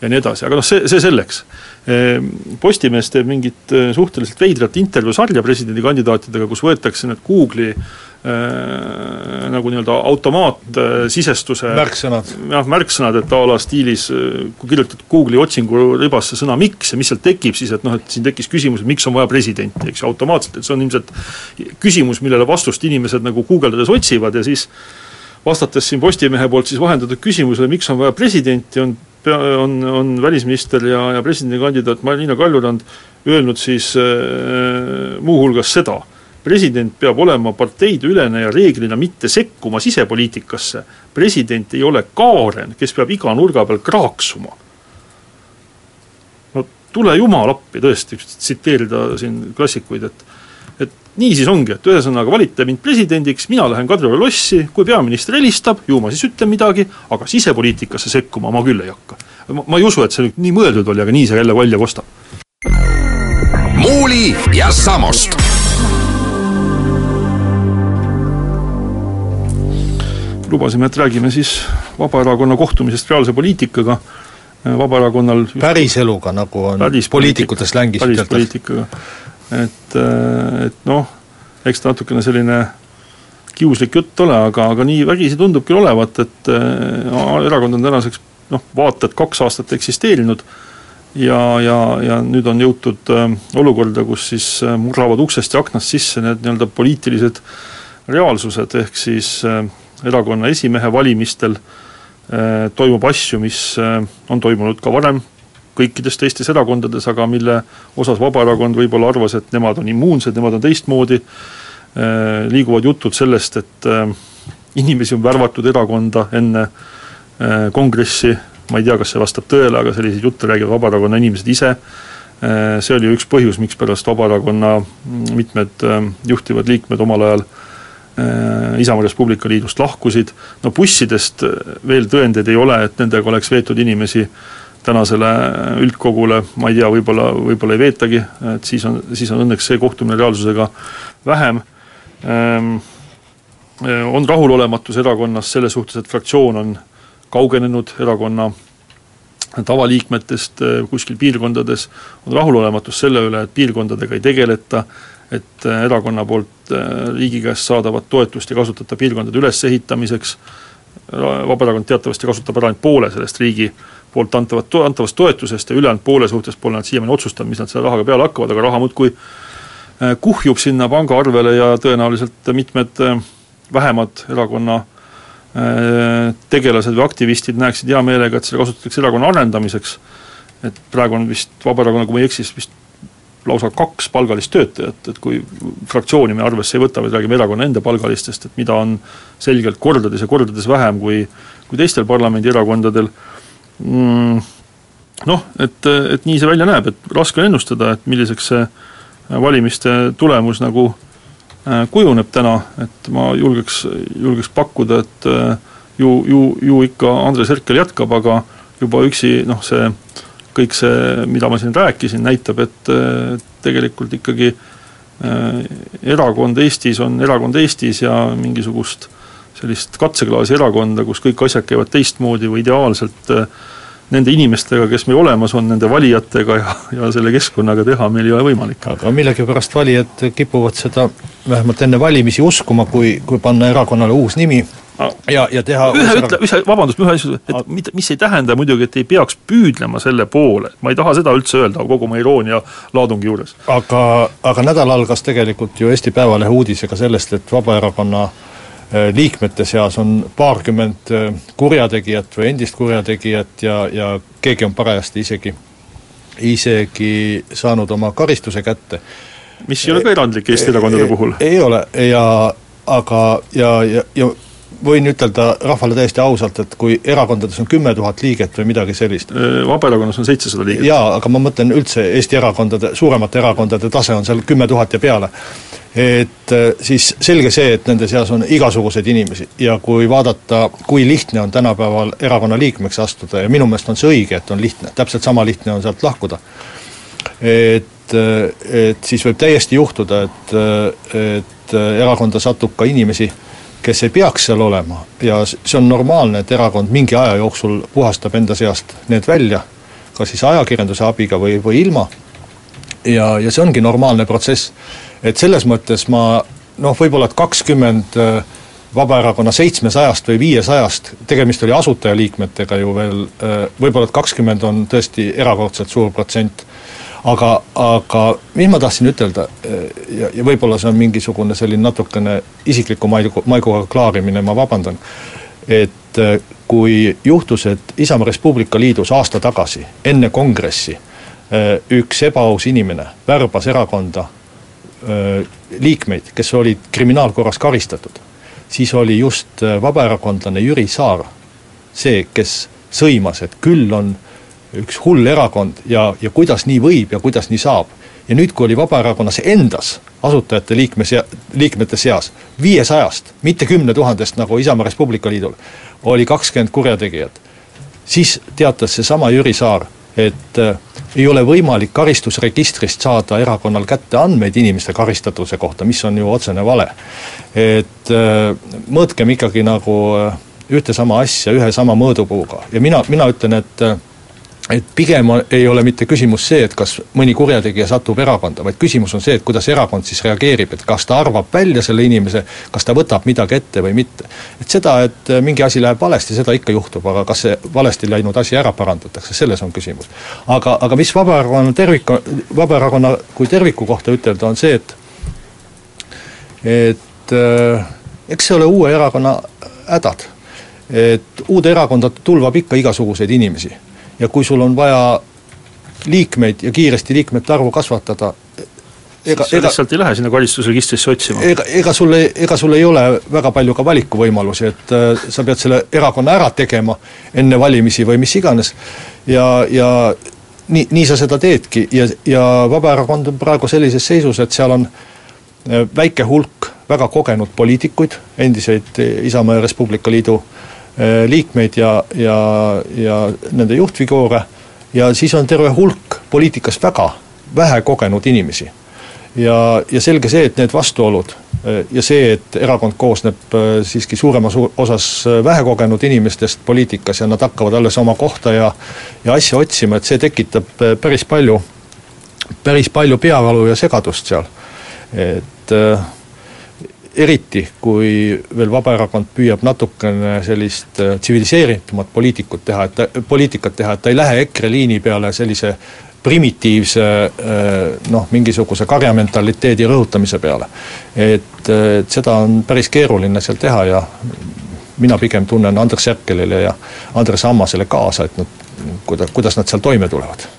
S4: ja nii edasi, aga noh, see, see selleks. Ehm, Postimees teeb mingit äh, suhteliselt veidrat intervjuusarja presidendikandidaatidega, kus võetakse need Google'i Äh, nagu nii-öelda automaatsisestuse
S3: märksõnad.
S4: jah, märksõnad, et a la stiilis äh, kui kirjutad Google'i otsingu ribasse sõna miks ja mis sealt tekib siis, et noh, et siin tekkis küsimus, et miks on vaja presidenti, eks ju, automaatselt, et see on ilmselt küsimus, millele vastust inimesed nagu guugeldades otsivad ja siis vastates siin Postimehe poolt siis vahendatud küsimusele, miks on vaja presidenti, on on, on välisminister ja, ja presidendikandidaat Marina Kaljurand öelnud siis äh, muuhulgas seda president peab olema parteideülene ja reeglina mitte sekkuma sisepoliitikasse. president ei ole Kaaren, kes peab iga nurga peal kraaksuma. no tule jumal appi tõesti, tsiteerida siin klassikuid, et et nii siis ongi, et ühesõnaga valite mind presidendiks, mina lähen Kadrioru lossi, kui peaminister helistab, ju ma siis ütlen midagi, aga sisepoliitikasse sekkuma ma küll ei hakka. ma, ma ei usu, et see nüüd nii mõeldud oli, aga nii see jälle välja kostab.
S2: muuli ja Samost
S4: lubasime, et räägime siis Vabaerakonna kohtumisest reaalse poliitikaga, Vabaerakonnal
S3: päriseluga, nagu on poliitikute slängis
S4: pärispoliitikaga. Et, et noh, eks ta natukene selline kiuslik jutt ole, aga, aga nii vägisi tundub küll olevat, et äh, erakond on tänaseks noh, vaata et kaks aastat eksisteerinud ja, ja, ja nüüd on jõutud äh, olukorda, kus siis äh, murravad uksest ja aknast sisse need nii-öelda poliitilised reaalsused, ehk siis äh, erakonna esimehe valimistel äh, toimub asju, mis äh, on toimunud ka varem kõikides teistes erakondades, aga mille osas Vabaerakond võib-olla arvas, et nemad on immuunsed, nemad on teistmoodi, äh, liiguvad jutud sellest, et inimesi on värvatud erakonda enne kongressi, ma ei tea, kas see vastab tõele, aga selliseid jutte räägivad Vabaerakonna inimesed ise, see oli üks põhjus, mikspärast Vabaerakonna mitmed juhtivad liikmed omal ajal äh, Äh, Isamaa Res Publica Liidust lahkusid, no bussidest äh, veel tõendeid ei ole, et nendega oleks veetud inimesi tänasele üldkogule, ma ei tea, võib-olla, võib-olla ei veetagi, et siis on, siis on õnneks see kohtumine reaalsusega vähem ähm,. On rahulolematus erakonnas selles suhtes, et fraktsioon on kaugenenud erakonna tavaliikmetest kuskil piirkondades, on rahulolematus selle üle, et piirkondadega ei tegeleta, et äh, erakonna poolt äh, riigi käest saadavat toetust ei kasutata piirkondade ülesehitamiseks, Vabaerakond teatavasti kasutab ära ainult poole sellest riigi poolt antavat, antavast toetusest ja ülejäänud poole suhtes pole nad siiamaani otsustanud, mis nad selle rahaga peale hakkavad, aga raha muudkui äh, kuhjub sinna pangaarvele ja tõenäoliselt mitmed vähemad erakonna tegelased või aktivistid näeksid hea meelega, et seda kasutatakse erakonna arendamiseks, et praegu on vist Vabaerakonna, kui ma ei eksi, siis vist lausa kaks palgalist töötajat, et kui fraktsiooni me arvesse ei võta, vaid räägime erakonna enda palgalistest, et mida on selgelt kordades ja kordades vähem kui, kui teistel parlamendierakondadel. mm,, noh, et, et nii see välja näeb, et raske on ennustada, et milliseks see valimiste tulemus nagu äh, kujuneb täna, et ma julgeks, julgeks pakkuda, et äh, ju, ju, ju ikka Andres Herkel jätkab, aga juba üksi noh, see kõik see, mida ma siin rääkisin, näitab, et tegelikult ikkagi äh, erakond Eestis on erakond Eestis ja mingisugust sellist katseklaasi erakonda, kus kõik asjad käivad teistmoodi või ideaalselt äh, nende inimestega, kes meil olemas on, nende valijatega ja, ja selle keskkonnaga teha meil ei ole võimalik.
S3: aga millegipärast valijad kipuvad seda vähemalt enne valimisi uskuma, kui, kui panna erakonnale uus nimi ja, ja teha
S4: ühe ütle, ühe, vabandust, ühe asja, et mida, mis ei tähenda muidugi, et ei peaks püüdlema selle poole, ma ei taha seda üldse öelda kogu oma iroonia laadungi juures.
S3: aga, aga nädal algas tegelikult ju Eesti Päevalehe uudisega sellest, et Vabaerakonna äh, liikmete seas on paarkümmend äh, kurjategijat või endist kurjategijat ja, ja keegi on parajasti isegi, isegi saanud oma karistuse kätte.
S4: mis ei ole ka erandlik Eesti erakondade puhul.
S3: ei ole ja aga, ja, ja, ja võin ütelda rahvale täiesti ausalt, et kui erakondades on kümme tuhat liiget või midagi sellist
S4: Vabaerakonnas on seitsesada liiget.
S3: jaa, aga ma mõtlen üldse Eesti erakondade, suuremate erakondade tase on seal kümme tuhat ja peale. Et siis selge see, et nende seas on igasuguseid inimesi. Ja kui vaadata, kui lihtne on tänapäeval erakonna liikmeks astuda ja minu meelest on see õige, et on lihtne, täpselt sama lihtne on sealt lahkuda, et, et siis võib täiesti juhtuda, et, et erakonda satub ka inimesi, kes ei peaks seal olema. Ja see on normaalne, et erakond mingi aja jooksul puhastab enda seast need välja, kas siis ajakirjanduse abiga või, või ilma, ja, ja see ongi normaalne protsess. Et selles mõttes ma noh, võib-olla et kakskümmend äh, Vabaerakonna seitsmesajast või viiesajast, tegemist oli asutajaliikmetega ju veel, äh, võib-olla et kakskümmend on tõesti erakordselt suur protsent. Aga, aga mis ma tahtsin ütelda ja, ja võib-olla see on mingisugune selline natukene isikliku maigu, maiguga klaarimine, ma vabandan, et äh, kui juhtus, et Isamaa Res Publica Liidus aasta tagasi, enne kongressi, äh, üks ebaaus inimene värbas erakonda äh, liikmeid, kes olid kriminaalkorras karistatud, siis oli just vabaerakondlane Jüri Saar see, kes sõimas, et küll on äh, üks hull erakond ja, ja kuidas nii võib ja kuidas nii saab. ja nüüd, kui oli Vabaerakonnas endas asutajate liikme sea-, liikmete seas viiesajast, mitte kümne tuhandest, nagu Isamaa Res Publica Liidul, oli kakskümmend kurjategijat, siis teatas seesama Jüri Saar, et äh, ei ole võimalik karistusregistrist saada erakonnal kätte andmeid inimeste karistatuse kohta, mis on ju otsene vale. et äh, mõõtkem ikkagi nagu äh, ühte sama asja ühe sama mõõdupuuga ja mina, mina ütlen, et äh, et pigem ei ole mitte küsimus see, et kas mõni kurjategija satub erakonda, vaid küsimus on see, et kuidas erakond siis reageerib, et kas ta arvab välja selle inimese, kas ta võtab midagi ette või mitte. et seda, et mingi asi läheb valesti, seda ikka juhtub, aga kas see valesti läinud asi ära parandatakse, selles on küsimus. aga, aga mis Vabaerakonna tervik, Vabaerakonna kui terviku kohta ütelda, on see, et et äh, eks see ole uue erakonna hädad. et uude erakonda tulvab ikka igasuguseid inimesi ja kui sul on vaja liikmeid ja kiiresti liikmete arvu kasvatada,
S4: ega, ega lihtsalt ei lähe sinna karistusregistrisse otsima.
S3: ega, ega sul ei, ega sul ei ole väga palju ka valikuvõimalusi, et äh, sa pead selle erakonna ära tegema enne valimisi või mis iganes ja, ja nii, nii sa seda teedki ja, ja Vabaerakond on praegu sellises seisus, et seal on äh, väike hulk väga kogenud poliitikuid, endiseid Isamaa ja Res Publica Liidu Äh, liikmeid ja, ja, ja nende juhtfiguure ja siis on terve hulk poliitikas väga vähe kogenud inimesi. ja, ja selge see, et need vastuolud äh, ja see, et erakond koosneb äh, siiski suuremas osas vähekogenud inimestest poliitikas ja nad hakkavad alles oma kohta ja ja asja otsima, et see tekitab päris palju, päris palju peavalu ja segadust seal. et äh, eriti, kui veel Vabaerakond püüab natukene sellist äh, tsiviliseeritumat poliitikut teha, et ta, poliitikat teha, et ta ei lähe EKRE liini peale sellise primitiivse äh, noh, mingisuguse karjamentaliteedi rõhutamise peale. et, äh, et seda on päris keeruline seal teha ja mina pigem tunnen Andres Herkelile ja Andres Ammasele kaasa, et nad, kuida-, kuidas nad seal toime tulevad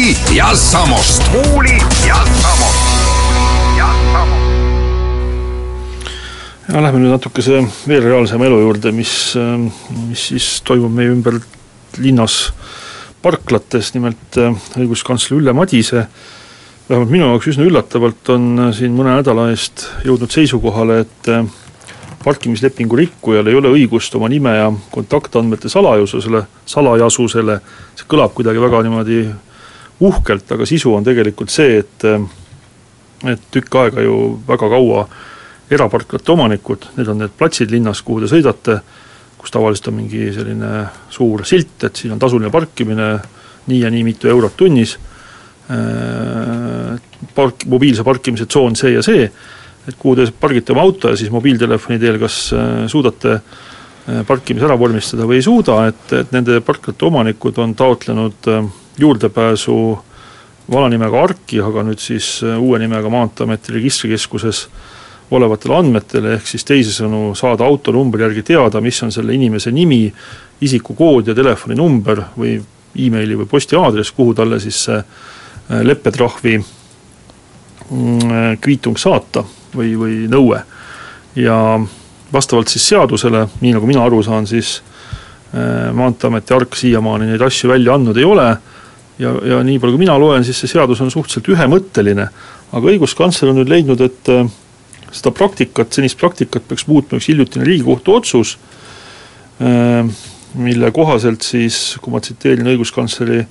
S2: Muuli ja Samost. muuli ja Samost.
S4: ja lähme nüüd natukese veel reaalsema elu juurde, mis, mis siis toimub meie ümber linnas parklates, nimelt äh, õiguskantsler Ülle Madise vähemalt minu jaoks üsna üllatavalt on äh, siin mõne nädala eest jõudnud seisukohale, et äh, parkimislepingu rikkujal ei ole õigust oma nime ja kontaktandmete salajususele, salajasusele, see kõlab kuidagi väga niimoodi uhkelt, aga sisu on tegelikult see, et et tükk aega ju väga kaua eraparklate omanikud, need on need platsid linnas, kuhu te sõidate, kus tavaliselt on mingi selline suur silt, et siin on tasuline parkimine, nii ja nii mitu eurot tunnis, park, mobiilse parkimise tsoon see ja see, et kuhu te pargite oma auto ja siis mobiiltelefoni teel kas äh, suudate parkimise ära vormistada või ei suuda, et, et nende parklate omanikud on taotlenud äh, juurdepääsu vana nimega ARK-i, aga nüüd siis uue nimega Maanteeameti registrikeskuses olevatele andmetele, ehk siis teisisõnu saada autonumbri järgi teada, mis on selle inimese nimi, isikukood ja telefoninumber või emaili või posti aadress, kuhu talle siis see leppetrahvi mm, kviitung saata või, või nõue. ja vastavalt siis seadusele, nii nagu mina aru saan, siis äh, Maanteeameti ARK siiamaani neid asju välja andnud ei ole ja, ja nii palju, kui mina loen, siis see seadus on suhteliselt ühemõtteline, aga õiguskantsler on nüüd leidnud, et äh, seda praktikat, senist praktikat peaks muutma üks hiljutine Riigikohtu otsus, äh, mille kohaselt siis, kui ma tsiteerin õiguskantsleri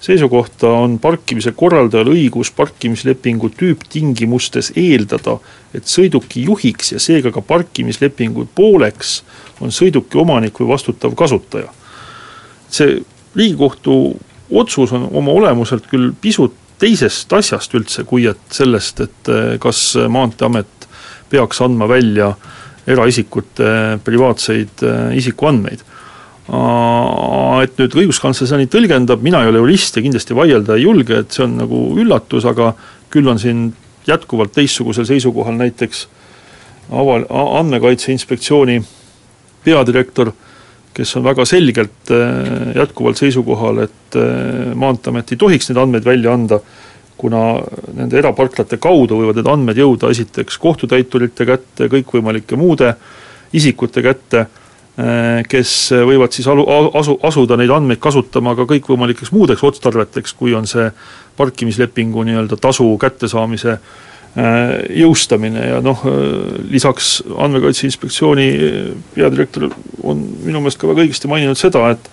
S4: seisukohta on parkimise korraldajal õigus parkimislepingu tüüptingimustes eeldada, et sõiduki juhiks ja seega ka parkimislepingu pooleks on sõiduki omanik või vastutav kasutaja. see Riigikohtu otsus on oma olemuselt küll pisut teisest asjast üldse, kui et sellest, et eh, kas Maanteeamet peaks andma välja eraisikute privaatseid eh, isikuandmeid. Et nüüd õiguskantsler seda nii tõlgendab, mina ei ole jurist ja kindlasti vaielda ei julge, et see on nagu üllatus, aga küll on siin jätkuvalt teistsugusel seisukohal näiteks aval-, andmekaitse inspektsiooni peadirektor, kes on väga selgelt äh, jätkuvalt seisukohal, et äh, Maanteeamet ei tohiks neid andmeid välja anda, kuna nende eraparklate kaudu võivad need andmed jõuda esiteks kohtutäiturite kätte, kõikvõimalike muude isikute kätte Äh, kes võivad siis alu, asu, asuda neid andmeid kasutama ka kõikvõimalikeks muudeks otstarveteks, kui on see parkimislepingu nii-öelda tasu kättesaamise äh, jõustamine ja noh, äh, lisaks Andmekaitse Inspektsiooni peadirektor on minu meelest ka väga õigesti maininud seda, et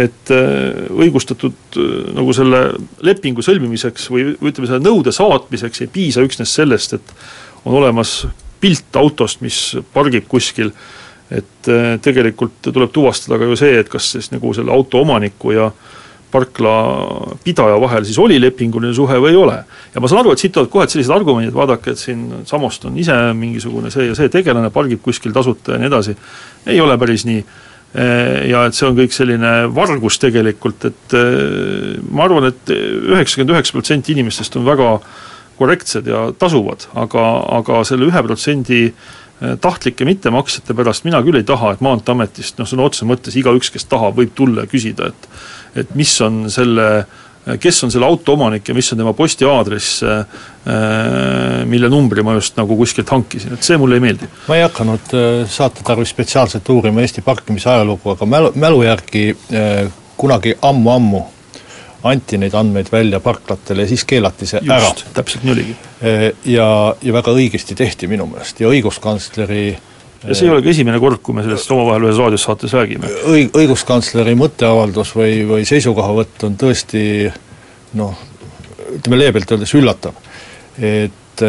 S4: et õigustatud nagu selle lepingu sõlmimiseks või, ütleme, selle nõude saatmiseks ei piisa üksnes sellest, et on olemas pilt autost, mis pargib kuskil. Äh, et äh, tegelikult tuleb tuvastada ka ju see, et kas siis nagu selle auto omaniku ja parkla pidaja vahel siis oli lepinguline suhe või ei ole. ja ma saan aru, et siit tulevad kohe sellised argumendid, vaadake, et siin Samost on ise mingisugune see ja see tegelane, pargib kuskil tasuta ja nii edasi, ei ole päris nii. Äh, ja et see on kõik selline vargus tegelikult, et äh, ma arvan et, et üheksakümmend üheksa protsenti inimestest on väga korrektsed ja tasuvad, aga, aga selle ühe protsendi Äh, tahtlike mittemaksjate pärast mina küll ei taha, et Maanteeametist noh, sõna otseses mõttes igaüks, kes tahab, võib tulla ja küsida, et et mis on selle, kes on selle auto omanik ja mis on tema postiaadress, äh, mille numbri ma just nagu kuskilt hankisin, et see mulle ei meeldi.
S3: ma ei hakanud äh, saate tarvis spetsiaalselt uurima Eesti parkimise ajalugu, aga mälu, mälu järgi kunagi ammu-ammu anti neid andmeid välja parklatele ja siis keelati see Just, ära.
S4: täpselt nii oligi.
S3: Ja, ja väga õigesti tehti minu meelest ja õiguskantsleri
S4: ja see ei ole ka esimene kord, kui me sellest omavahel ühes raadiosaates räägime.
S3: õig-, õiguskantsleri mõtteavaldus või, või seisukohavõtt on tõesti noh, ütleme leebelt öeldes üllatav. et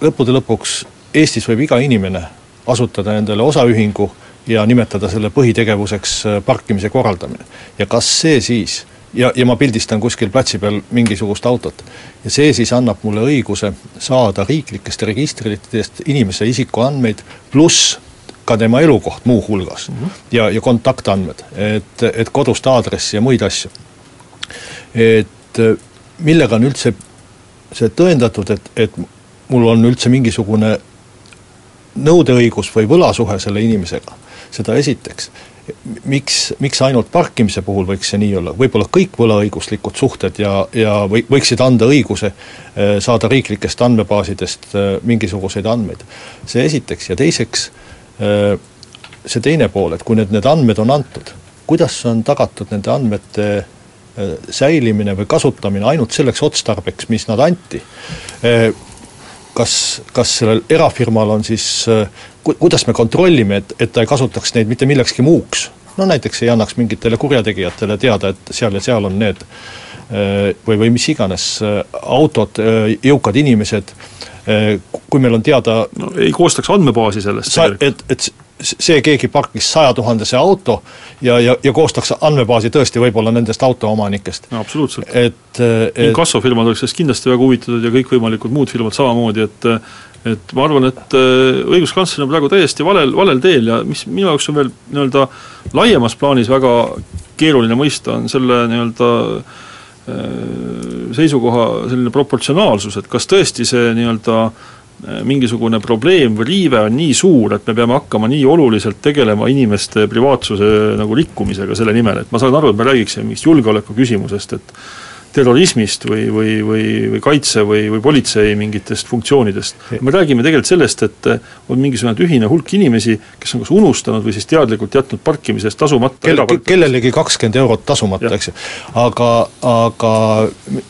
S3: lõppude lõpuks Eestis võib iga inimene asutada endale osaühingu ja nimetada selle põhitegevuseks parkimise korraldamine. ja kas see siis ja, ja ma pildistan kuskil platsi peal mingisugust autot. ja see siis annab mulle õiguse saada riiklikest registritest inimese isikuandmeid, pluss ka tema elukoht muuhulgas mm -hmm. ja, ja kontaktandmed, et, et kodust aadressi ja muid asju. et millega on üldse see tõendatud, et, et mul on üldse mingisugune nõudeõigus või võlasuhe selle inimesega, seda esiteks. Miks, miks ainult parkimise puhul võiks see nii olla, võib-olla kõik võlaõiguslikud suhted ja, ja või, võiksid anda õiguse eh, saada riiklikest andmebaasidest eh, mingisuguseid andmeid. see esiteks. Ja teiseks, eh, see teine pool, et kui nüüd need andmed on antud, kuidas on tagatud nende andmete säilimine või kasutamine ainult selleks otstarbeks, mis nad anti kas, kas sellel erafirmal on siis ku,, kuidas me kontrollime, et, et ta ei kasutaks neid mitte millekski muuks? no näiteks ei annaks mingitele kurjategijatele teada, et seal ja seal on need või, või mis iganes autod, jõukad inimesed, kui meil on teada
S4: no ei koostaks andmebaasi sellest
S3: sa, et, et see keegi parkis sajatuhandese auto ja, ja, ja koostaks andmebaasi tõesti võib-olla nendest autoomanikest.
S4: no absoluutselt.
S3: et,
S4: et inkassofirmad oleks sellest kindlasti väga huvitatud ja kõikvõimalikud muud firmad samamoodi, et et ma arvan, et äh, õiguskantsler on praegu täiesti valel, valel teel ja mis minu jaoks on veel nii-öelda laiemas plaanis väga keeruline mõista, on selle nii-öelda äh, seisukoha selline proportsionaalsus, et kas tõesti see nii-öelda äh, Äh, mingisugune probleem või riive on nii suur, et me peame hakkama nii oluliselt tegelema inimeste privaatsuse nagu rikkumisega selle nimel, et ma saan aru, et me räägiksime mingist julgeoleku küsimusest, et terrorismist või, või, või, või kaitse või, või politsei mingitest funktsioonidest. me räägime tegelikult sellest, et on mingisugune tühine hulk inimesi, kes on kas unustanud või siis teadlikult jätnud parkimise eest tasumata
S3: Kel, kellelegi kakskümmend eurot tasumata, eks ju. aga, aga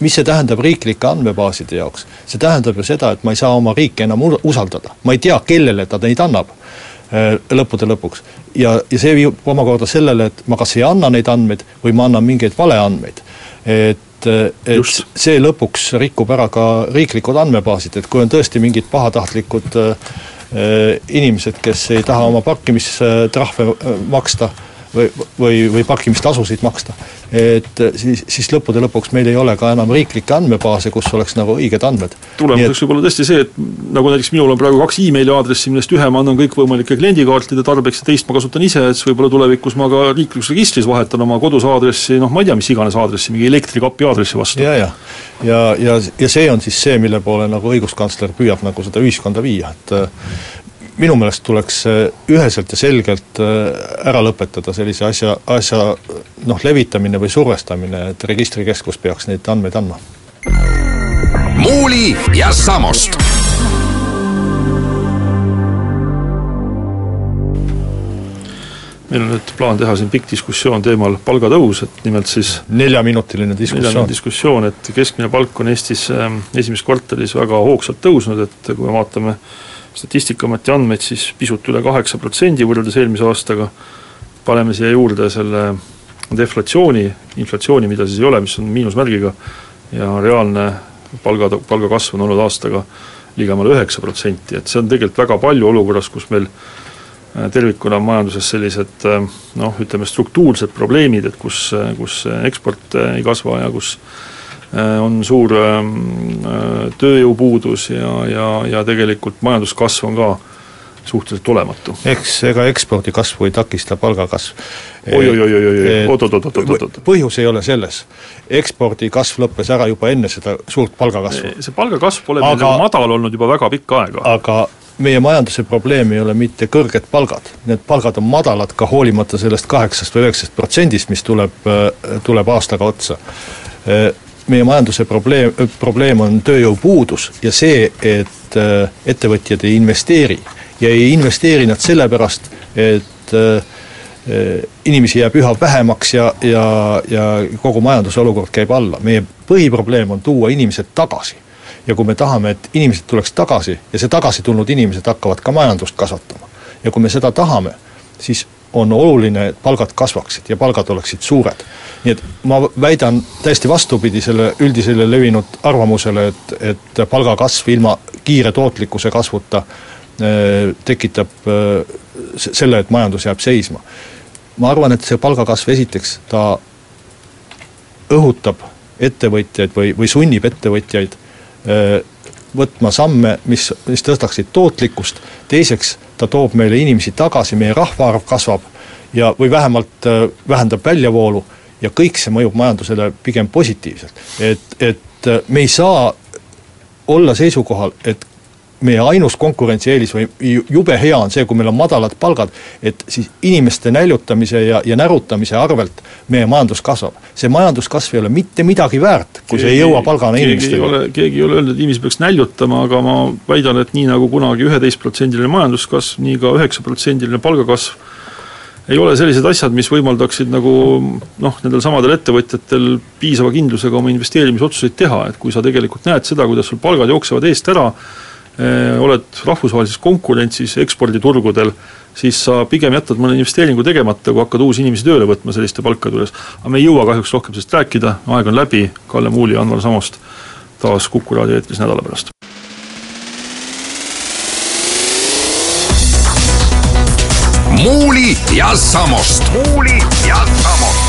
S3: mis see tähendab riiklike andmebaaside jaoks? see tähendab ju seda, et ma ei saa oma riiki enam usaldada, ma ei tea, kellele ta neid annab äh, lõppude lõpuks. ja, ja see viib omakorda sellele, et ma kas ei anna neid andmeid või ma annan mingeid valeandmeid. et et, Just. see lõpuks rikub ära ka riiklikud andmebaasid, et kui on tõesti mingid pahatahtlikud äh, inimesed, kes ei taha oma parkimistrahve äh, maksta äh,, või, või, või parkimistasusid maksta. et siis, siis lõppude lõpuks meil ei ole ka enam riiklikke andmebaase, kus oleks nagu õiged andmed.
S4: tulemuseks võib olla tõesti see, et nagu näiteks minul on praegu kaks emaili aadressi, millest ühe ma annan kõikvõimalike kliendikaartide tarbeks ja teist ma kasutan ise, et siis võib-olla tulevikus ma ka riiklikus registris vahetan oma kodus aadressi, noh ma ei tea, mis iganes aadressi, mingi elektrikapi aadressi vastu.
S3: ja, ja, ja, ja, ja see on siis see, mille poole nagu õiguskantsler püüab nagu seda ühiskonda viia, et minu meelest tuleks üheselt ja selgelt äh, ära lõpetada sellise asja, asja noh, levitamine või survestamine, et registrikeskus peaks neid andmeid andma.
S2: muuli ja Samost
S4: meil on nüüd plaan teha siin pikk diskussioon teemal palgatõus, et nimelt siis
S3: neljaminutiline diskussioon.
S4: diskussioon, et keskmine palk on Eestis ähm, esimeses kvartalis väga hoogsalt tõusnud, et kui me vaatame äh, Statistikaameti andmeid, siis pisut üle kaheksa protsendi võrreldes eelmise aastaga, paneme siia juurde selle deflatsiooni, inflatsiooni, mida siis ei ole, mis on miinusmärgiga, ja reaalne palga, palgakasv on olnud aastaga ligemale üheksa protsenti, et see on tegelikult väga palju olukorras, kus meil äh, tervikuna majanduses sellised äh, noh, ütleme struktuursed probleemid, et kus, kus eksport äh, ei kasva ja kus Äh, on suur ähm, äh, tööjõupuudus ja, ja, ja tegelikult majanduskasv on ka suhteliselt olematu.
S3: eks ega ekspordi kasvu ei takista palgakasv.
S4: oi-oi-oi-oi-oi, oot-oot-oot-oot-oot.
S3: põhjus ei ole selles. ekspordi kasv lõppes ära juba enne seda suurt palgakasvu.
S4: see palgakasv pole meil nagu madal olnud juba väga pikka aega.
S3: aga meie majanduse probleem ei ole mitte kõrged palgad, need palgad on madalad ka hoolimata sellest kaheksast või üheksast protsendist, mis tuleb, äh, tuleb aastaga otsa meie majanduse probleem, probleem on tööjõupuudus ja see, et äh, ettevõtjad ei investeeri. ja ei investeeri nad sellepärast, et äh, äh, inimesi jääb üha vähemaks ja, ja, ja kogu majanduse olukord käib alla. meie põhiprobleem on tuua inimesed tagasi. ja kui me tahame, et inimesed tuleks tagasi ja see tagasi tulnud inimesed hakkavad ka majandust kasvatama. ja kui me seda tahame, siis on oluline, et palgad kasvaksid ja palgad oleksid suured. nii et ma väidan täiesti vastupidi selle üldisele levinud arvamusele, et, et palgakasv ilma kiire tootlikkuse kasvuta äh, tekitab äh, selle, et majandus jääb seisma. ma arvan, et see palgakasv esiteks, ta õhutab ettevõtjaid või, või sunnib ettevõtjaid äh, võtma samme, mis, mis tõstaksid tootlikkust, teiseks ta toob meile inimesi tagasi, meie rahvaarv kasvab ja, või vähemalt äh, vähendab väljavoolu ja kõik see mõjub majandusele pigem positiivselt. et, et äh, me ei saa olla seisukohal, et meie ainus konkurentsieelis või jube hea on see, kui meil on madalad palgad, et siis inimeste näljutamise ja, ja närutamise arvelt meie majandus kasvab. see majanduskasv ei ole mitte midagi väärt, kui keegi, see ei jõua palgana inimestele.
S4: keegi ei ole öelnud, et inimesi peaks näljutama, aga ma väidan, et nii nagu kunagi üheteistprotsendiline majanduskasv, nii ka üheksaprotsendiline palgakasv ei ole sellised asjad, mis võimaldaksid nagu noh, nendel samadel ettevõtjatel piisava kindlusega oma investeerimisotsuseid teha, et kui sa tegelikult näed seda, kuidas sul palgad jooksevad eest ära, oled rahvusvahelises konkurentsis eksporditurgudel, siis sa pigem jätad mõne investeeringu tegemata, kui hakkad uusi inimesi tööle võtma selliste palkade juures. aga me ei jõua kahjuks rohkem sellest rääkida, aeg on läbi, Kalle Muuli ja Anvar Samost taas Kuku raadio eetris nädala pärast.
S2: Muuli ja Samost. muuli ja Samost